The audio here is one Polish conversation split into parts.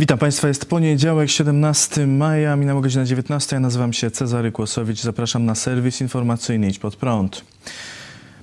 Witam Państwa, jest poniedziałek, 17 maja, minęła godzina 19. Ja nazywam się Cezary Kłosowicz. Zapraszam na serwis informacyjny Idź Pod Prąd.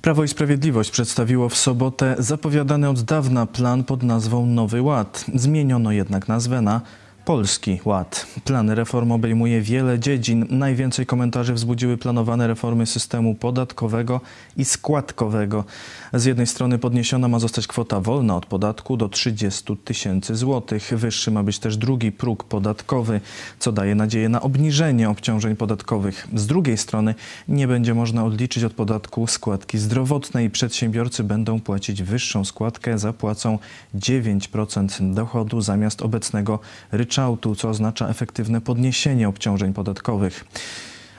Prawo i Sprawiedliwość przedstawiło w sobotę zapowiadany od dawna plan pod nazwą Nowy Ład. Zmieniono jednak nazwę na Polski Ład. Plan reform obejmuje wiele dziedzin. Najwięcej komentarzy wzbudziły planowane reformy systemu podatkowego i składkowego. Z jednej strony podniesiona ma zostać kwota wolna od podatku do 30 tysięcy złotych. Wyższy ma być też drugi próg podatkowy, co daje nadzieję na obniżenie obciążeń podatkowych. Z drugiej strony nie będzie można odliczyć od podatku składki zdrowotnej. Przedsiębiorcy będą płacić wyższą składkę, zapłacą 9% dochodu zamiast obecnego ryczałtu, co oznacza efektywne podniesienie obciążeń podatkowych.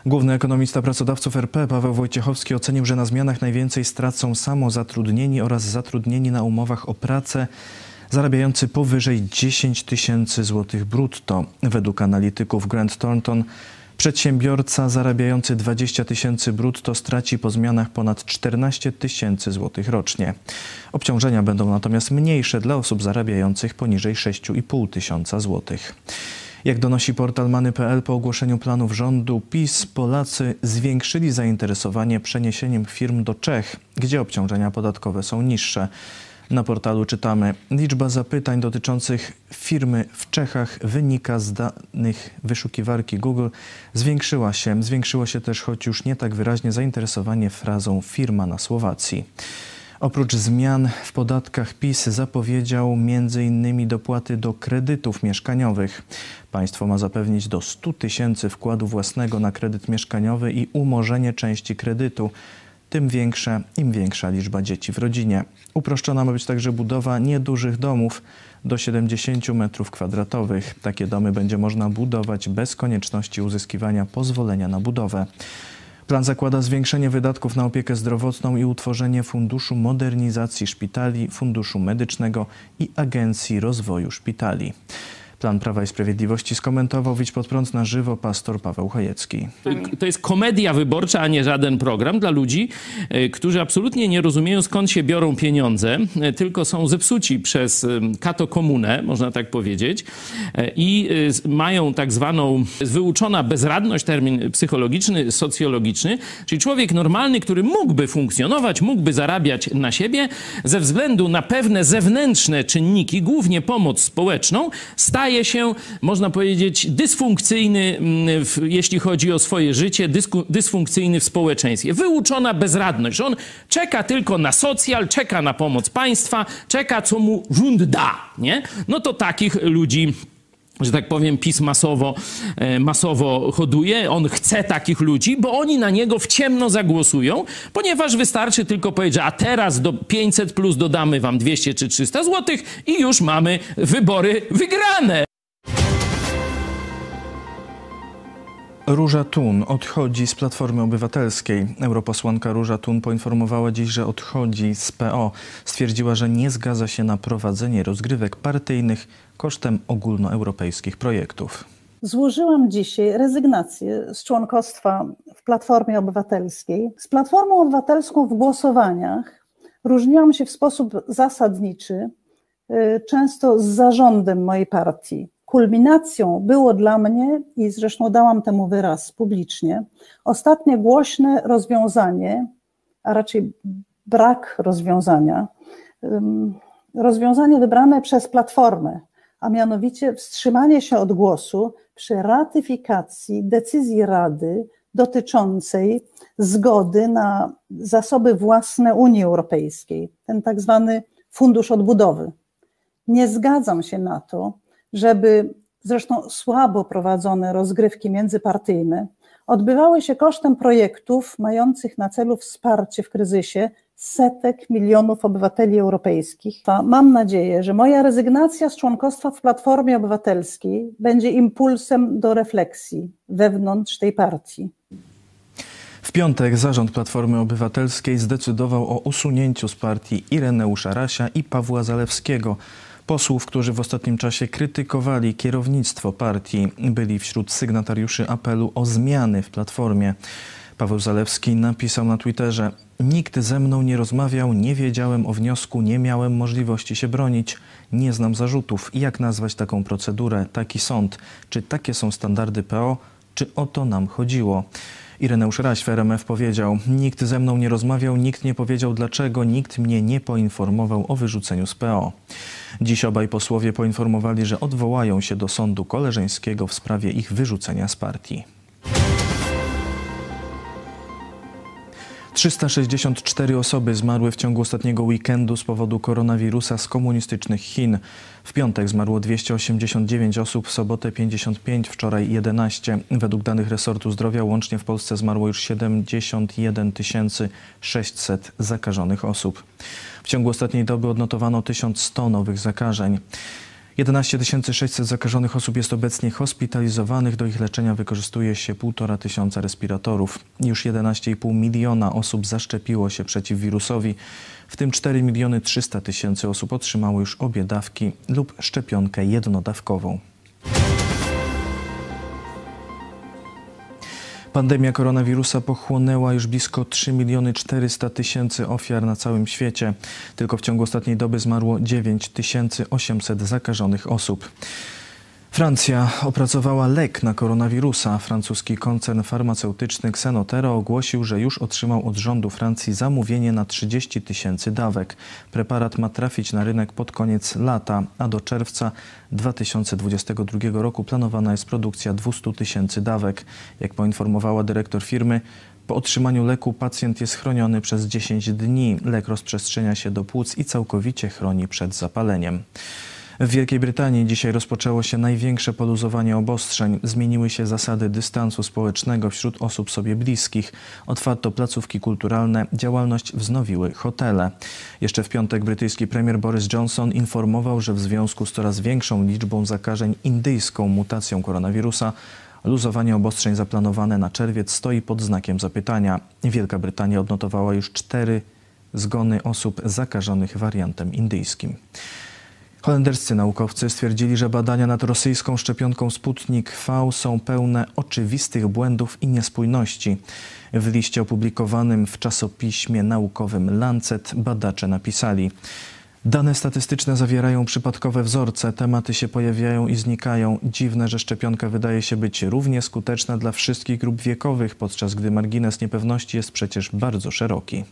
Główny ekonomista pracodawców RP Paweł Wojciechowski ocenił, że na zmianach najwięcej stracą samozatrudnieni oraz zatrudnieni na umowach o pracę zarabiający powyżej 10 tysięcy złotych brutto. Według analityków Grant Thornton przedsiębiorca zarabiający 20 tysięcy brutto straci po zmianach ponad 14 tysięcy złotych rocznie. Obciążenia będą natomiast mniejsze dla osób zarabiających poniżej 6,5 tysiąca złotych. Jak donosi portal many.pl po ogłoszeniu planów rządu PiS, Polacy zwiększyli zainteresowanie przeniesieniem firm do Czech, gdzie obciążenia podatkowe są niższe. Na portalu czytamy: Liczba zapytań dotyczących firmy w Czechach wynika z danych wyszukiwarki Google. Zwiększyła się. Zwiększyło się też, choć już nie tak wyraźnie, zainteresowanie frazą firma na Słowacji. Oprócz zmian w podatkach PiS zapowiedział m.in. dopłaty do kredytów mieszkaniowych. Państwo ma zapewnić do 100 tysięcy wkładu własnego na kredyt mieszkaniowy i umorzenie części kredytu. Tym większa, im większa liczba dzieci w rodzinie. Uproszczona ma być także budowa niedużych domów do 70 m2. Takie domy będzie można budować bez konieczności uzyskiwania pozwolenia na budowę. Plan zakłada zwiększenie wydatków na opiekę zdrowotną i utworzenie Funduszu Modernizacji Szpitali, Funduszu Medycznego i Agencji Rozwoju Szpitali. Plan Prawa i Sprawiedliwości skomentował Widź pod prąd na żywo pastor Paweł Chojecki. To jest komedia wyborcza, a nie żaden program dla ludzi, e, którzy absolutnie nie rozumieją skąd się biorą pieniądze, e, tylko są zepsuci przez kato komunę, można tak powiedzieć, e, i mają tak zwaną wyuczona bezradność, termin psychologiczny, socjologiczny, czyli człowiek normalny, który mógłby funkcjonować, mógłby zarabiać na siebie, ze względu na pewne zewnętrzne czynniki, głównie pomoc społeczną, staje staje się, można powiedzieć, dysfunkcyjny, mm, w, jeśli chodzi o swoje życie, dysku, dysfunkcyjny w społeczeństwie. Wyuczona bezradność, że on czeka tylko na socjal, czeka na pomoc państwa, czeka, co mu rząd da, nie? No to takich ludzi że tak powiem, PiS masowo, e, masowo hoduje. On chce takich ludzi, bo oni na niego w ciemno zagłosują, ponieważ wystarczy tylko powiedzieć, a teraz do 500 plus dodamy wam 200 czy 300 złotych i już mamy wybory wygrane. Róża Tun odchodzi z Platformy Obywatelskiej. Europosłanka Róża Tun poinformowała dziś, że odchodzi z PO. Stwierdziła, że nie zgadza się na prowadzenie rozgrywek partyjnych kosztem ogólnoeuropejskich projektów. Złożyłam dzisiaj rezygnację z członkostwa w Platformie Obywatelskiej. Z Platformą Obywatelską w głosowaniach różniłam się w sposób zasadniczy, y, często z zarządem mojej partii. Kulminacją było dla mnie, i zresztą dałam temu wyraz publicznie, ostatnie głośne rozwiązanie, a raczej brak rozwiązania, rozwiązanie wybrane przez Platformę, a mianowicie wstrzymanie się od głosu przy ratyfikacji decyzji Rady dotyczącej zgody na zasoby własne Unii Europejskiej, ten tak zwany Fundusz Odbudowy. Nie zgadzam się na to, żeby zresztą słabo prowadzone rozgrywki międzypartyjne odbywały się kosztem projektów mających na celu wsparcie w kryzysie setek milionów obywateli europejskich. Mam nadzieję, że moja rezygnacja z członkostwa w Platformie Obywatelskiej będzie impulsem do refleksji wewnątrz tej partii. W piątek zarząd Platformy Obywatelskiej zdecydował o usunięciu z partii Ireneusza Rasia i Pawła Zalewskiego posłów, którzy w ostatnim czasie krytykowali kierownictwo partii, byli wśród sygnatariuszy apelu o zmiany w Platformie. Paweł Zalewski napisał na Twitterze: Nikt ze mną nie rozmawiał, nie wiedziałem o wniosku, nie miałem możliwości się bronić. Nie znam zarzutów. Jak nazwać taką procedurę, taki sąd? Czy takie są standardy PO? Czy o to nam chodziło? Ireneusz Raś w RMF powiedział: Nikt ze mną nie rozmawiał, nikt nie powiedział dlaczego, nikt mnie nie poinformował o wyrzuceniu z PO. Dziś obaj posłowie poinformowali, że odwołają się do sądu koleżeńskiego w sprawie ich wyrzucenia z partii. 364 osoby zmarły w ciągu ostatniego weekendu z powodu koronawirusa z komunistycznych Chin. W piątek zmarło 289 osób, w sobotę 55, wczoraj 11. Według danych resortu zdrowia łącznie w Polsce zmarło już 71 600 zakażonych osób. W ciągu ostatniej doby odnotowano 1100 nowych zakażeń. 11 600 zakażonych osób jest obecnie hospitalizowanych. Do ich leczenia wykorzystuje się 1,5 tysiąca respiratorów. Już 11,5 miliona osób zaszczepiło się przeciw wirusowi, w tym 4 miliony 300 tysięcy osób otrzymało już obie dawki lub szczepionkę jednodawkową. Pandemia koronawirusa pochłonęła już blisko 3 miliony 400 tysięcy ofiar na całym świecie. Tylko w ciągu ostatniej doby zmarło 9800 zakażonych osób. Francja opracowała lek na koronawirusa. Francuski koncern farmaceutyczny Xenotera ogłosił, że już otrzymał od rządu Francji zamówienie na 30 tysięcy dawek. Preparat ma trafić na rynek pod koniec lata, a do czerwca 2022 roku planowana jest produkcja 200 tysięcy dawek. Jak poinformowała dyrektor firmy, po otrzymaniu leku pacjent jest chroniony przez 10 dni. Lek rozprzestrzenia się do płuc i całkowicie chroni przed zapaleniem. W Wielkiej Brytanii dzisiaj rozpoczęło się największe poluzowanie obostrzeń. Zmieniły się zasady dystansu społecznego wśród osób sobie bliskich. Otwarto placówki kulturalne, działalność wznowiły hotele. Jeszcze w piątek brytyjski premier Boris Johnson informował, że w związku z coraz większą liczbą zakażeń indyjską mutacją koronawirusa Luzowanie obostrzeń zaplanowane na czerwiec stoi pod znakiem zapytania. Wielka Brytania odnotowała już cztery zgony osób zakażonych wariantem indyjskim. Holenderscy naukowcy stwierdzili, że badania nad rosyjską szczepionką Sputnik V są pełne oczywistych błędów i niespójności. W liście opublikowanym w czasopiśmie naukowym Lancet badacze napisali: Dane statystyczne zawierają przypadkowe wzorce, tematy się pojawiają i znikają. Dziwne, że szczepionka wydaje się być równie skuteczna dla wszystkich grup wiekowych, podczas gdy margines niepewności jest przecież bardzo szeroki.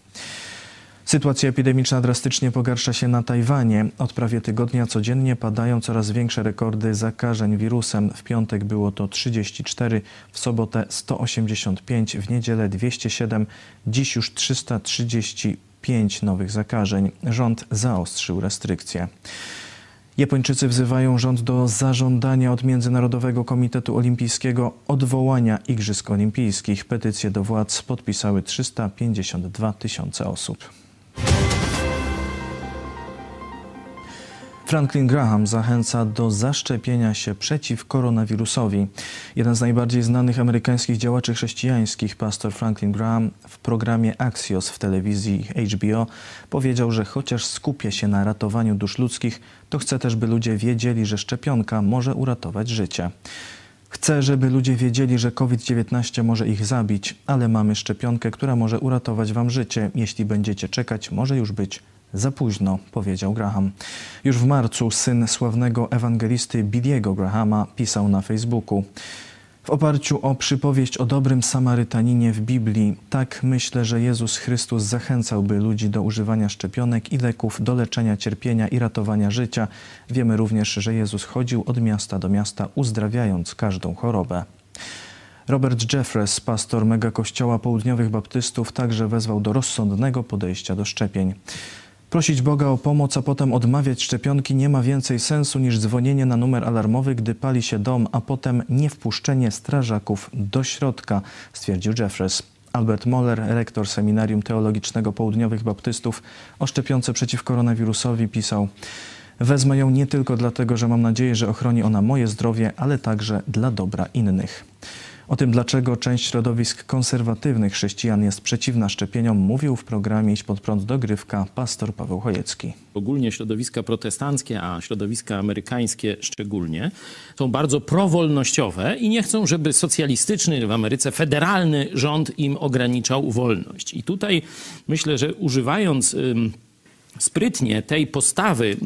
Sytuacja epidemiczna drastycznie pogarsza się na Tajwanie. Od prawie tygodnia codziennie padają coraz większe rekordy zakażeń wirusem. W piątek było to 34, w sobotę 185, w niedzielę 207, dziś już 335 nowych zakażeń. Rząd zaostrzył restrykcje. Japończycy wzywają rząd do zażądania od Międzynarodowego Komitetu Olimpijskiego odwołania Igrzysk Olimpijskich. Petycje do władz podpisały 352 tysiące osób. Franklin Graham zachęca do zaszczepienia się przeciw koronawirusowi. Jeden z najbardziej znanych amerykańskich działaczy chrześcijańskich, pastor Franklin Graham, w programie Axios w telewizji HBO powiedział, że chociaż skupia się na ratowaniu dusz ludzkich, to chce też, by ludzie wiedzieli, że szczepionka może uratować życie. Chcę, żeby ludzie wiedzieli, że COVID-19 może ich zabić, ale mamy szczepionkę, która może uratować wam życie. Jeśli będziecie czekać, może już być za późno, powiedział Graham. Już w marcu syn sławnego ewangelisty Billiego Grahama pisał na Facebooku. W oparciu o przypowieść o dobrym Samarytaninie w Biblii, tak myślę, że Jezus Chrystus zachęcałby ludzi do używania szczepionek i leków do leczenia cierpienia i ratowania życia. Wiemy również, że Jezus chodził od miasta do miasta, uzdrawiając każdą chorobę. Robert Jeffress, pastor megakościoła południowych baptystów, także wezwał do rozsądnego podejścia do szczepień. Prosić Boga o pomoc, a potem odmawiać szczepionki nie ma więcej sensu niż dzwonienie na numer alarmowy, gdy pali się dom, a potem niewpuszczenie strażaków do środka, stwierdził Jeffress. Albert Moller, rektor Seminarium Teologicznego Południowych Baptystów o szczepionce przeciw koronawirusowi pisał Wezmę ją nie tylko dlatego, że mam nadzieję, że ochroni ona moje zdrowie, ale także dla dobra innych. O tym, dlaczego część środowisk konserwatywnych chrześcijan jest przeciwna szczepieniom, mówił w programie Iść pod prąd dogrywka pastor Paweł Chojecki. Ogólnie środowiska protestanckie, a środowiska amerykańskie szczególnie, są bardzo prowolnościowe i nie chcą, żeby socjalistyczny w Ameryce federalny rząd im ograniczał wolność. I tutaj myślę, że używając sprytnie tej postawy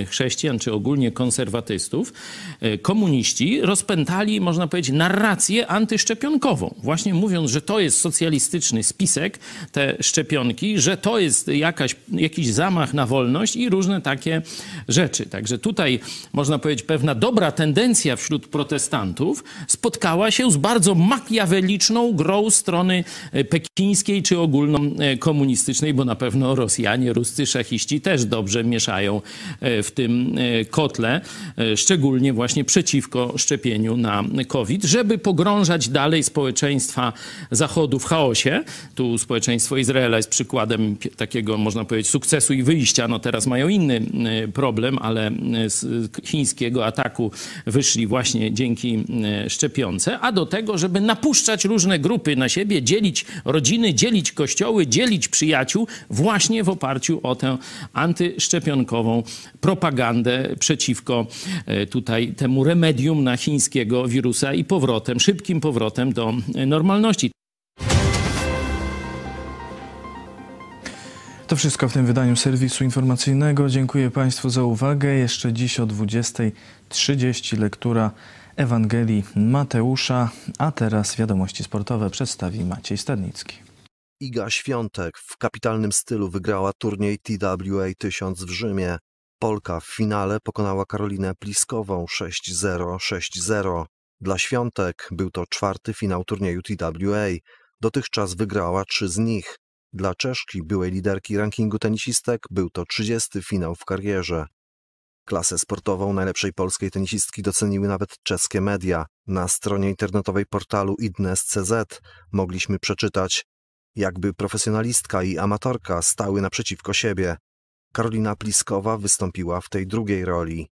e, chrześcijan, czy ogólnie konserwatystów, e, komuniści rozpętali, można powiedzieć, narrację antyszczepionkową. Właśnie mówiąc, że to jest socjalistyczny spisek, te szczepionki, że to jest jakaś, jakiś zamach na wolność i różne takie rzeczy. Także tutaj, można powiedzieć, pewna dobra tendencja wśród protestantów spotkała się z bardzo makiaweliczną grą strony e, pekińskiej, czy ogólnokomunistycznej, bo na pewno Rosjanie, Ruscy, Szechi też dobrze mieszają e, w tym e, kotle, e, szczególnie właśnie przeciwko szczepieniu na COVID, żeby pogrążać dalej społeczeństwa Zachodu w chaosie. Tu społeczeństwo Izraela jest przykładem takiego, można powiedzieć, sukcesu i wyjścia. No teraz mają inny problem, ale z chińskiego ataku wyszli właśnie dzięki szczepionce, a do tego, żeby napuszczać różne grupy na siebie, dzielić rodziny, dzielić kościoły, dzielić przyjaciół właśnie w oparciu o tę antyszczepionkową propagandę przeciwko e, tutaj temu remedium na chińskiego wirusa i powrotem, szybkim powrotem do normalności. To wszystko w tym wydaniu serwisu informacyjnego. Dziękuję Państwu za uwagę. Jeszcze dziś o 20.30 lektura Ewangelii Mateusza, a teraz wiadomości sportowe przedstawi Maciej Stadnicki. Iga Świątek w kapitalnym stylu wygrała turniej TWA 1000 w Rzymie. Polka w finale pokonała Karolinę Pliskową 6-0, 6-0. Dla Świątek był to czwarty finał turnieju TWA. Dotychczas wygrała trzy z nich. Dla Czeszki, byłej liderki rankingu tenisistek, był to 30 finał w karierze. Klasę sportową najlepszej polskiej tenisistki doceniły nawet czeskie media. Na stronie internetowej portalu idnes.cz mogliśmy przeczytać jakby profesjonalistka i amatorka stały naprzeciwko siebie. Karolina Pliskowa wystąpiła w tej drugiej roli.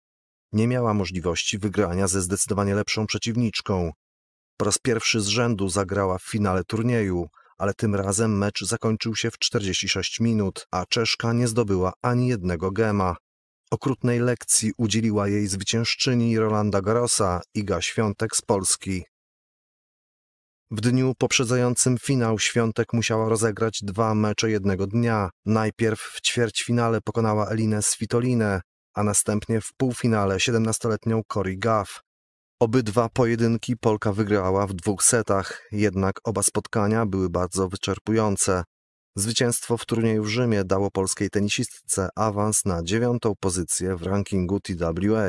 Nie miała możliwości wygrania ze zdecydowanie lepszą przeciwniczką. Po raz pierwszy z rzędu zagrała w finale turnieju, ale tym razem mecz zakończył się w 46 minut, a Czeszka nie zdobyła ani jednego gema. Okrutnej lekcji udzieliła jej zwyciężczyni Rolanda Garosa, Iga Świątek z Polski. W dniu poprzedzającym finał Świątek musiała rozegrać dwa mecze jednego dnia. Najpierw w ćwierćfinale pokonała Elinę Svitolinę, a następnie w półfinale 17-letnią Cory Gaff. Obydwa pojedynki Polka wygrała w dwóch setach, jednak oba spotkania były bardzo wyczerpujące. Zwycięstwo w turnieju w Rzymie dało polskiej tenisistce awans na dziewiątą pozycję w rankingu TWA.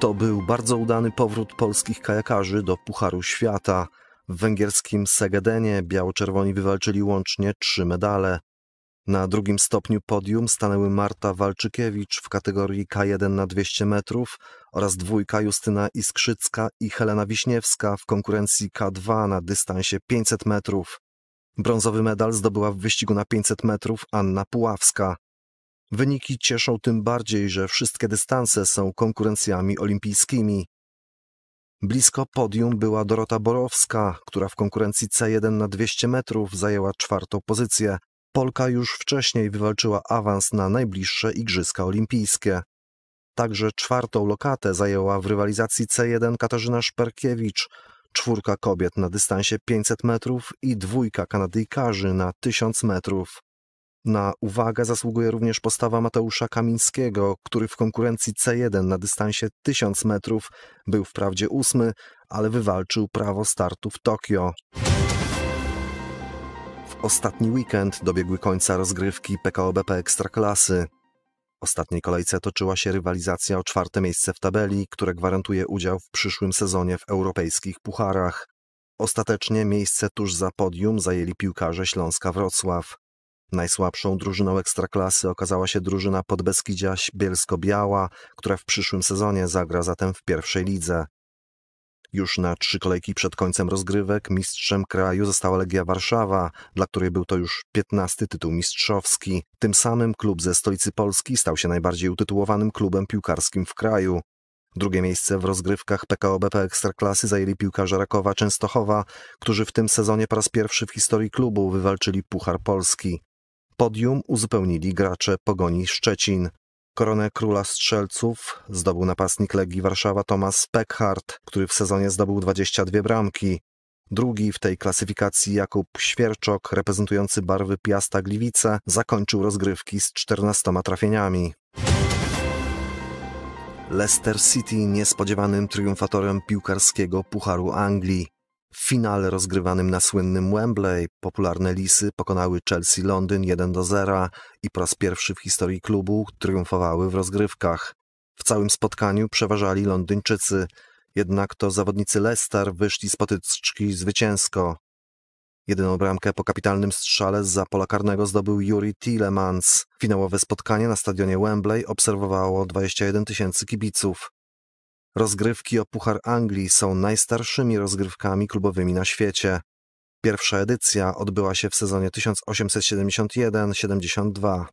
To był bardzo udany powrót polskich kajakarzy do Pucharu Świata. W węgierskim Segedenie biało-czerwoni wywalczyli łącznie trzy medale. Na drugim stopniu podium stanęły Marta Walczykiewicz w kategorii K1 na 200 metrów oraz dwójka Justyna Iskrzycka i Helena Wiśniewska w konkurencji K2 na dystansie 500 metrów. Brązowy medal zdobyła w wyścigu na 500 metrów Anna Puławska. Wyniki cieszą tym bardziej, że wszystkie dystanse są konkurencjami olimpijskimi. Blisko podium była Dorota Borowska, która w konkurencji C1 na 200 metrów zajęła czwartą pozycję. Polka już wcześniej wywalczyła awans na najbliższe Igrzyska Olimpijskie. Także czwartą lokatę zajęła w rywalizacji C1 Katarzyna Szperkiewicz, czwórka kobiet na dystansie 500 metrów i dwójka Kanadyjkarzy na 1000 metrów. Na uwagę zasługuje również postawa Mateusza Kamińskiego, który w konkurencji C1 na dystansie 1000 metrów był wprawdzie ósmy, ale wywalczył prawo startu w Tokio. W ostatni weekend dobiegły końca rozgrywki PKO BP Ekstraklasy. W ostatniej kolejce toczyła się rywalizacja o czwarte miejsce w tabeli, które gwarantuje udział w przyszłym sezonie w europejskich pucharach. Ostatecznie miejsce tuż za podium zajęli piłkarze Śląska Wrocław. Najsłabszą drużyną ekstraklasy okazała się drużyna Podbeskidzia Bielsko-Biała, która w przyszłym sezonie zagra zatem w pierwszej lidze. Już na trzy kolejki przed końcem rozgrywek mistrzem kraju została Legia Warszawa, dla której był to już piętnasty tytuł mistrzowski. Tym samym klub ze stolicy Polski stał się najbardziej utytułowanym klubem piłkarskim w kraju. Drugie miejsce w rozgrywkach PKO BP Ekstraklasy zajęli piłkarze Rakowa Częstochowa, którzy w tym sezonie po raz pierwszy w historii klubu wywalczyli Puchar Polski. Podium uzupełnili gracze Pogoni Szczecin. Koronę króla strzelców zdobył napastnik Legii Warszawa Tomasz Peckhardt, który w sezonie zdobył 22 bramki. Drugi w tej klasyfikacji Jakub Świerczok, reprezentujący barwy Piasta Gliwice, zakończył rozgrywki z 14 trafieniami. Leicester City niespodziewanym triumfatorem piłkarskiego Pucharu Anglii. W finale rozgrywanym na słynnym Wembley popularne Lisy pokonały Chelsea Londyn 1 do 0 i po raz pierwszy w historii klubu triumfowały w rozgrywkach. W całym spotkaniu przeważali Londyńczycy, jednak to zawodnicy Leicester wyszli z potyczki zwycięsko. Jedyną bramkę po kapitalnym strzale z pola karnego zdobył Yuri Tielemans. Finałowe spotkanie na stadionie Wembley obserwowało 21 tysięcy kibiców. Rozgrywki o Puchar Anglii są najstarszymi rozgrywkami klubowymi na świecie. Pierwsza edycja odbyła się w sezonie 1871-72.